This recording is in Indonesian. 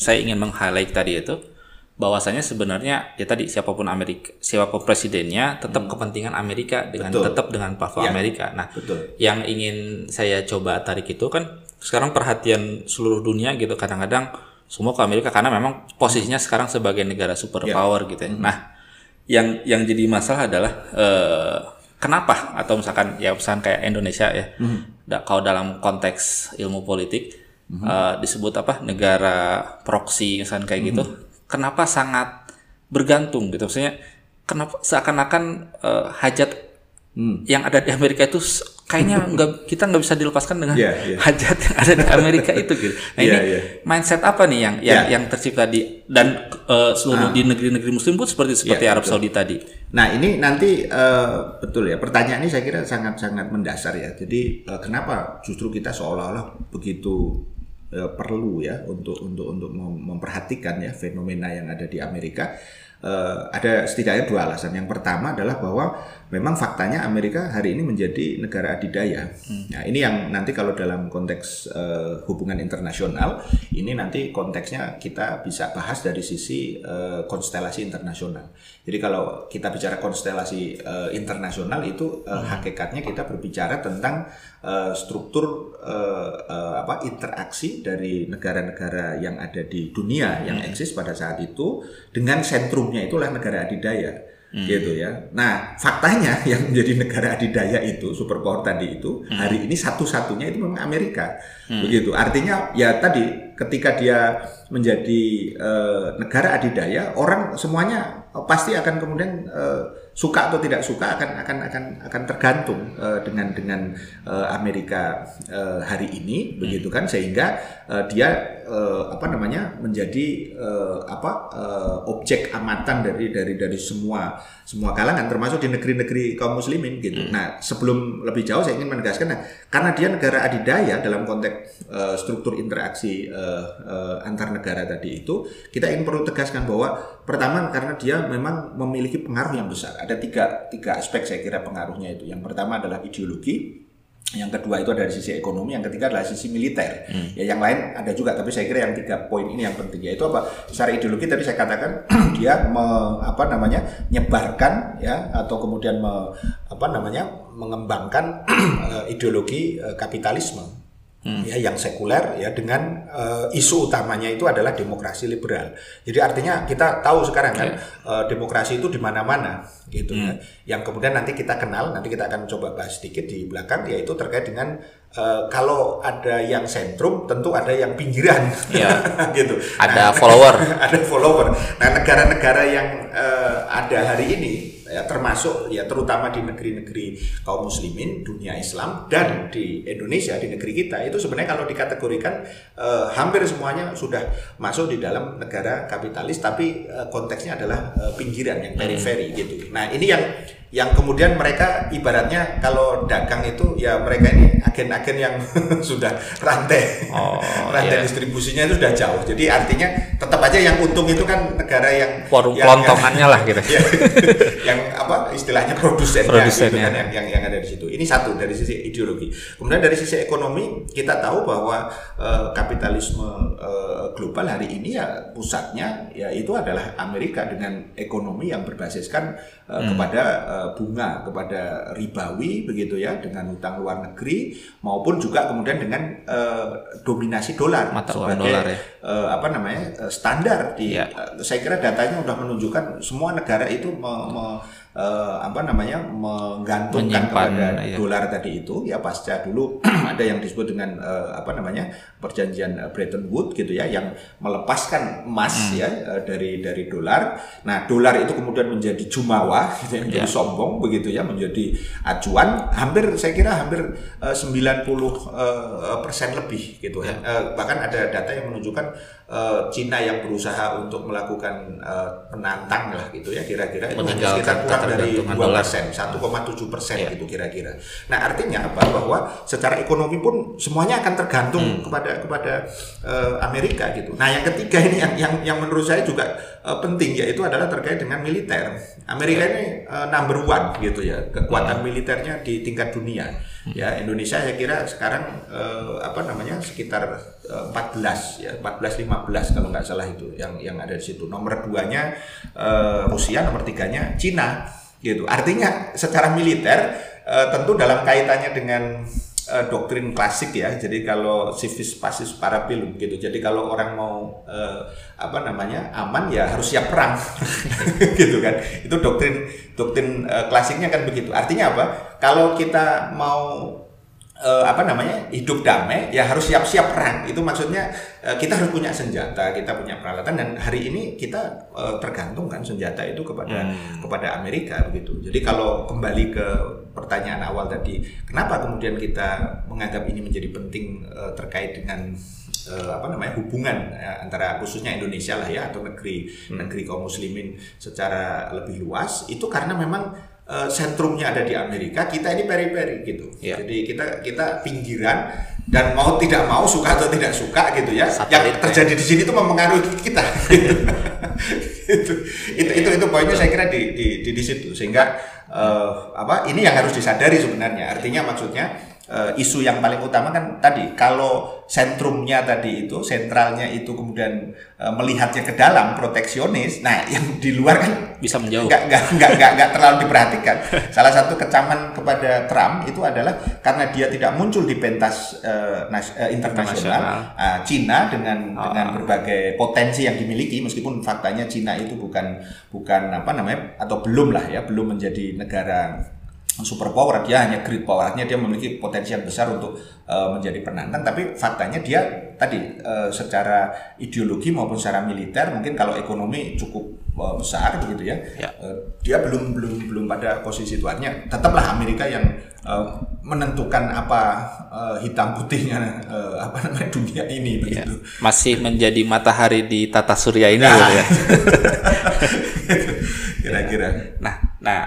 saya ingin meng-highlight tadi itu bahwasanya sebenarnya ya tadi siapa pun Amerika siapa pun presidennya tetap kepentingan Amerika dengan Betul. tetap dengan platform Ya. Amerika. Nah, Betul. yang ingin saya coba tarik itu kan sekarang perhatian seluruh dunia gitu kadang-kadang semua ke Amerika karena memang posisinya sekarang sebagai negara superpower gitu ya. Nah, yang yang jadi masalah adalah eh, kenapa atau misalkan ya misalkan kayak Indonesia ya, da- kalau dalam konteks ilmu politik eh, disebut apa negara proksi misalkan kayak gitu, kenapa sangat bergantung gitu maksudnya kenapa seakan-akan eh, hajat yang ada di Amerika itu kayaknya nggak kita nggak bisa dilepaskan dengan Iya, iya. hajat yang ada di Amerika itu gitu. Nah ini Iya, iya. mindset apa nih yang yang, Iya. yang tercipta di dan eh, seluruh di negeri-negeri Muslim pun seperti seperti Iya, Arab Saudi tadi. Nah ini nanti eh, betul ya pertanyaan ini saya kira sangat-sangat mendasar ya. Jadi eh, kenapa justru kita seolah-olah begitu perlu ya untuk untuk untuk mem- memperhatikan ya fenomena yang ada di Amerika. Eh, ada setidaknya dua alasan. Yang pertama adalah bahwa memang faktanya Amerika hari ini menjadi negara adidaya. Nah ini yang nanti kalau dalam konteks eh, hubungan internasional ini nanti konteksnya kita bisa bahas dari sisi eh, konstelasi internasional. Jadi kalau kita bicara konstelasi eh, internasional itu eh, hakikatnya kita berbicara tentang eh, struktur eh, eh, apa interaksi dari negara-negara yang ada di dunia yang eksis pada saat itu dengan sentrumnya itulah negara adidaya. gitu ya. Nah, faktanya yang menjadi negara adidaya itu superpower tadi itu hari ini satu-satunya itu memang Amerika. Begitu. Artinya ya tadi ketika dia menjadi eh, negara adidaya, orang semuanya pasti akan kemudian eh, suka atau tidak suka akan akan akan akan tergantung eh, dengan dengan eh, Amerika eh, hari ini begitu kan sehingga eh, dia eh, apa namanya menjadi eh, apa eh, objek amatan dari dari dari semua semua kalangan termasuk di negeri-negeri kaum muslimin gitu. Nah, sebelum lebih jauh saya ingin menegaskan nah, karena dia negara adidaya dalam konteks eh, struktur interaksi eh, eh, antar negara tadi itu, kita ingin perlu tegaskan bahwa pertama karena dia memang memiliki pengaruh yang besar. Ada tiga tiga aspek saya kira pengaruhnya itu. Yang pertama adalah ideologi, yang kedua itu dari sisi ekonomi, yang ketiga adalah sisi militer. Ya yang lain ada juga, tapi saya kira yang tiga poin ini yang penting yaitu apa? Secara ideologi tadi saya katakan dia me- apa namanya nyebarkan ya atau kemudian me- apa namanya mengembangkan eh, ideologi eh, kapitalisme. ya yang sekuler ya dengan eh, isu utamanya itu adalah demokrasi liberal. Jadi artinya kita tahu sekarang kan eh, demokrasi itu di mana-mana gitu ya. Yang kemudian nanti kita kenal, nanti kita akan coba bahas sedikit di belakang yaitu terkait dengan eh, kalau ada yang sentrum tentu ada yang pinggiran Iya. gitu. Ada follower. ada follower. Nah, negara-negara yang eh, ada hari ini ya, termasuk ya terutama di negeri-negeri kaum muslimin dunia Islam dan di Indonesia di negeri kita itu sebenarnya kalau dikategorikan eh, hampir semuanya sudah masuk di dalam negara kapitalis tapi eh, konteksnya adalah eh, pinggiran yang periferi gitu. Nah, ini yang yang kemudian mereka ibaratnya kalau dagang itu ya mereka ini agen-agen yang sudah rantai Oh, rantai iya. distribusinya itu sudah jauh. Jadi artinya tetap aja yang untung itu kan negara yang Warung kelontongannya lah gitu. yang, yang apa istilahnya produsennya, Produsennya. gitu kan, yang, yang yang ada di situ. Ini satu dari sisi ideologi. Kemudian dari sisi ekonomi kita tahu bahwa eh, kapitalisme eh, global hari ini ya pusatnya ya itu adalah Amerika dengan ekonomi yang berbasiskan eh, kepada eh, bunga, kepada ribawi begitu ya dengan hutang luar negeri maupun juga kemudian dengan eh, dominasi dolar Mata sebagai dolar ya. eh, apa namanya eh, standar di Iya. eh, saya kira datanya sudah menunjukkan semua negara itu me- me- eh, apa namanya menggantungkan Menyimpan, kepada iya. dolar tadi itu ya pasca dulu ada yang disebut dengan eh, apa namanya perjanjian eh, Bretton Woods gitu ya yang melepaskan emas Hmm. ya dari dari dolar. Nah dolar itu kemudian menjadi jumawa gitu ya, menjadi Iya. sombong begitu ya menjadi acuan hampir saya kira hampir eh, 90 eh, persen lebih gitu ya. Eh, bahkan ada data yang menunjukkan Cina yang berusaha untuk melakukan penantang lah gitu ya kira-kira itu sekitar kurang dari ketergantungan 2 dolar. persen 1,7 persen Iya. gitu kira-kira. Nah artinya apa bahwa secara ekonomi pun semuanya akan tergantung Hmm. kepada kepada eh, Amerika gitu. Nah yang ketiga ini yang yang yang menurut saya juga eh, penting yaitu adalah terkait dengan militer. Amerika Iya. ini eh, number one gitu ya Hmm. kekuatan militernya di tingkat dunia. Ya Indonesia saya kira sekarang eh, apa namanya sekitar eh, 14 ya 14 15 kalau nggak salah itu yang yang ada di situ. Nomor duanya eh, Rusia, nomor tiganya Cina gitu. Artinya secara militer eh, tentu dalam kaitannya dengan eh, doktrin klasik ya. Jadi kalau civis pasis para pilum gitu. Jadi kalau orang mau eh, apa namanya aman ya harus siap perang gitu kan. Itu doktrin doktrin eh, klasiknya kan begitu. Artinya apa? Kalau kita mau eh, apa namanya hidup damai ya harus siap-siap perang. Itu maksudnya eh, kita harus punya senjata kita punya peralatan dan hari ini kita eh, tergantung kan senjata itu kepada kepada Amerika begitu. Jadi kalau kembali ke pertanyaan awal tadi kenapa kemudian kita menganggap ini menjadi penting eh, terkait dengan eh, apa namanya hubungan eh, antara khususnya Indonesia lah ya atau negeri negeri kaum muslimin secara lebih luas itu karena memang eh, sentrumnya ada di Amerika, kita ini peri-peri gitu. Iya. Jadi kita kita pinggiran dan mau tidak mau suka atau tidak suka gitu ya. Satelit, yang terjadi di sini itu mempengaruhi kita. gitu. itu, itu itu itu poinnya saya kira di di di, di situ sehingga eh, apa ini yang harus disadari sebenarnya. Artinya maksudnya eh, isu yang paling utama kan tadi kalau sentrumnya tadi itu sentralnya itu kemudian eh, melihatnya ke dalam proteksionis. Nah, yang di luar kan Bisa menjauh. nggak nggak nggak nggak nggak terlalu diperhatikan. Salah satu kecaman kepada Trump itu adalah karena dia tidak muncul di pentas eh, nas- eh, internasional. Ah, Cina dengan Ah. dengan berbagai potensi yang dimiliki, meskipun faktanya Cina itu bukan bukan apa namanya atau belum lah ya, belum menjadi negara superpower dia hanya great power artinya dia memiliki potensi yang besar untuk eh, menjadi penantang tapi faktanya dia tadi eh, secara ideologi maupun secara militer mungkin kalau ekonomi cukup eh, besar begitu ya, Ya. Eh, dia belum belum belum pada posisi itu artinya tetaplah Amerika yang eh, menentukan apa eh, hitam putihnya eh, apa namanya dunia ini Ya. begitu Masih menjadi matahari di tata surya ini Nah. gitu ya. kira-kira Nah, nah